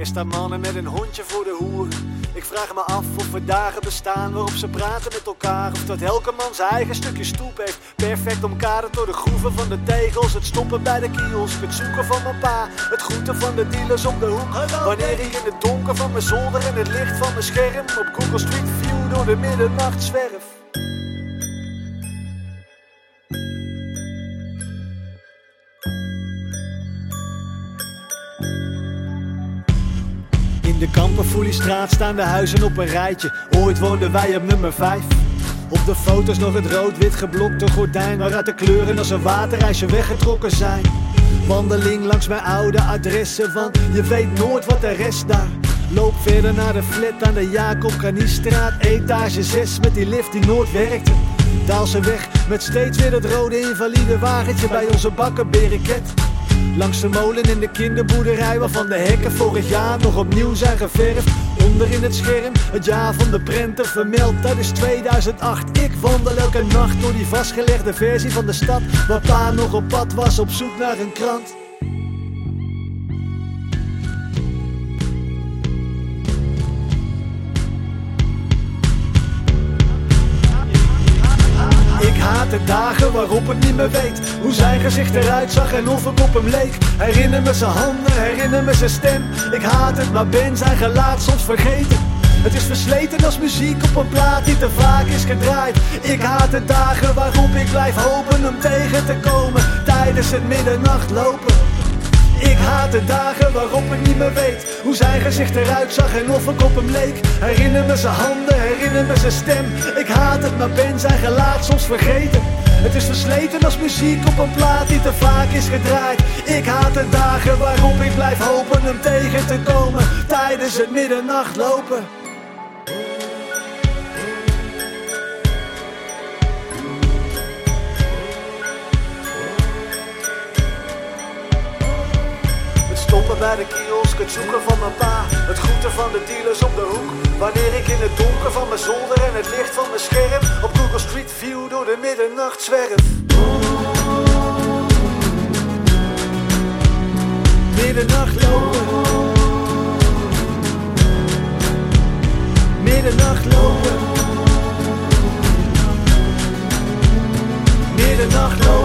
Er staan mannen met een hondje voor de hoeren. Ik vraag me af of er dagen bestaan waarop ze praten met elkaar. Of dat elke man zijn eigen stukje stoep heeft. Perfect omkaderd door de groeven van de tegels. Het stoppen bij de kiosk, het zoeken van mijn pa. Het groeten van de dealers om de hoek. Wanneer ik in het donker van mijn zolder en het licht van mijn scherm op Google Street View door de middernacht zwerf. De Kamperfoeliestraat staan de huizen op een rijtje. Ooit woonden wij op nummer 5. Op de foto's nog het rood-wit geblokte gordijn waaruit de kleuren als een waterijsje weggetrokken zijn. Wandeling langs mijn oude adressen, want je weet nooit wat de rest daar. Loop verder naar de flat aan de Jacob Caniestraat, etage 6 met die lift die nooit werkte. Daal ze weg met steeds weer dat rode invalide wagentje bij onze bakkenbereket. Langs de molen in de kinderboerderij waarvan de hekken vorig jaar nog opnieuw zijn geverfd. Onder in het scherm het jaar van de prenter vermeld, dat is 2008. Ik wandel elke nacht door die vastgelegde versie van de stad waar pa nog op pad was op zoek naar een krant. De dagen waarop ik niet meer weet Hoe zijn gezicht eruit zag en of ik op hem leek. Herinner me zijn handen, herinner me zijn stem. Ik haat het, maar ben zijn gelaat soms vergeten. Het is versleten als muziek op een plaat die te vaak is gedraaid. Ik haat de dagen waarop ik blijf hopen hem tegen te komen. Tijdens het middernacht lopen ik haat de dagen waarop ik niet meer weet Hoe zijn gezicht eruit zag en of ik op hem leek. Herinner me zijn handen, herinner me zijn stem. Ik haat het, maar ben zijn gelaat soms vergeten. Het is versleten als muziek op een plaat die te vaak is gedraaid. Ik haat de dagen waarop ik blijf hopen hem tegen te komen. Tijdens het middernacht lopen bij de kiosk, het zoeken van mijn pa. Het groeten van de dealers op de hoek. Wanneer ik in het donker van mijn zolder en het licht van mijn scherm op Google Street View door de middernacht zwerf. Middernacht lopen. Middernacht lopen. Middernacht lopen.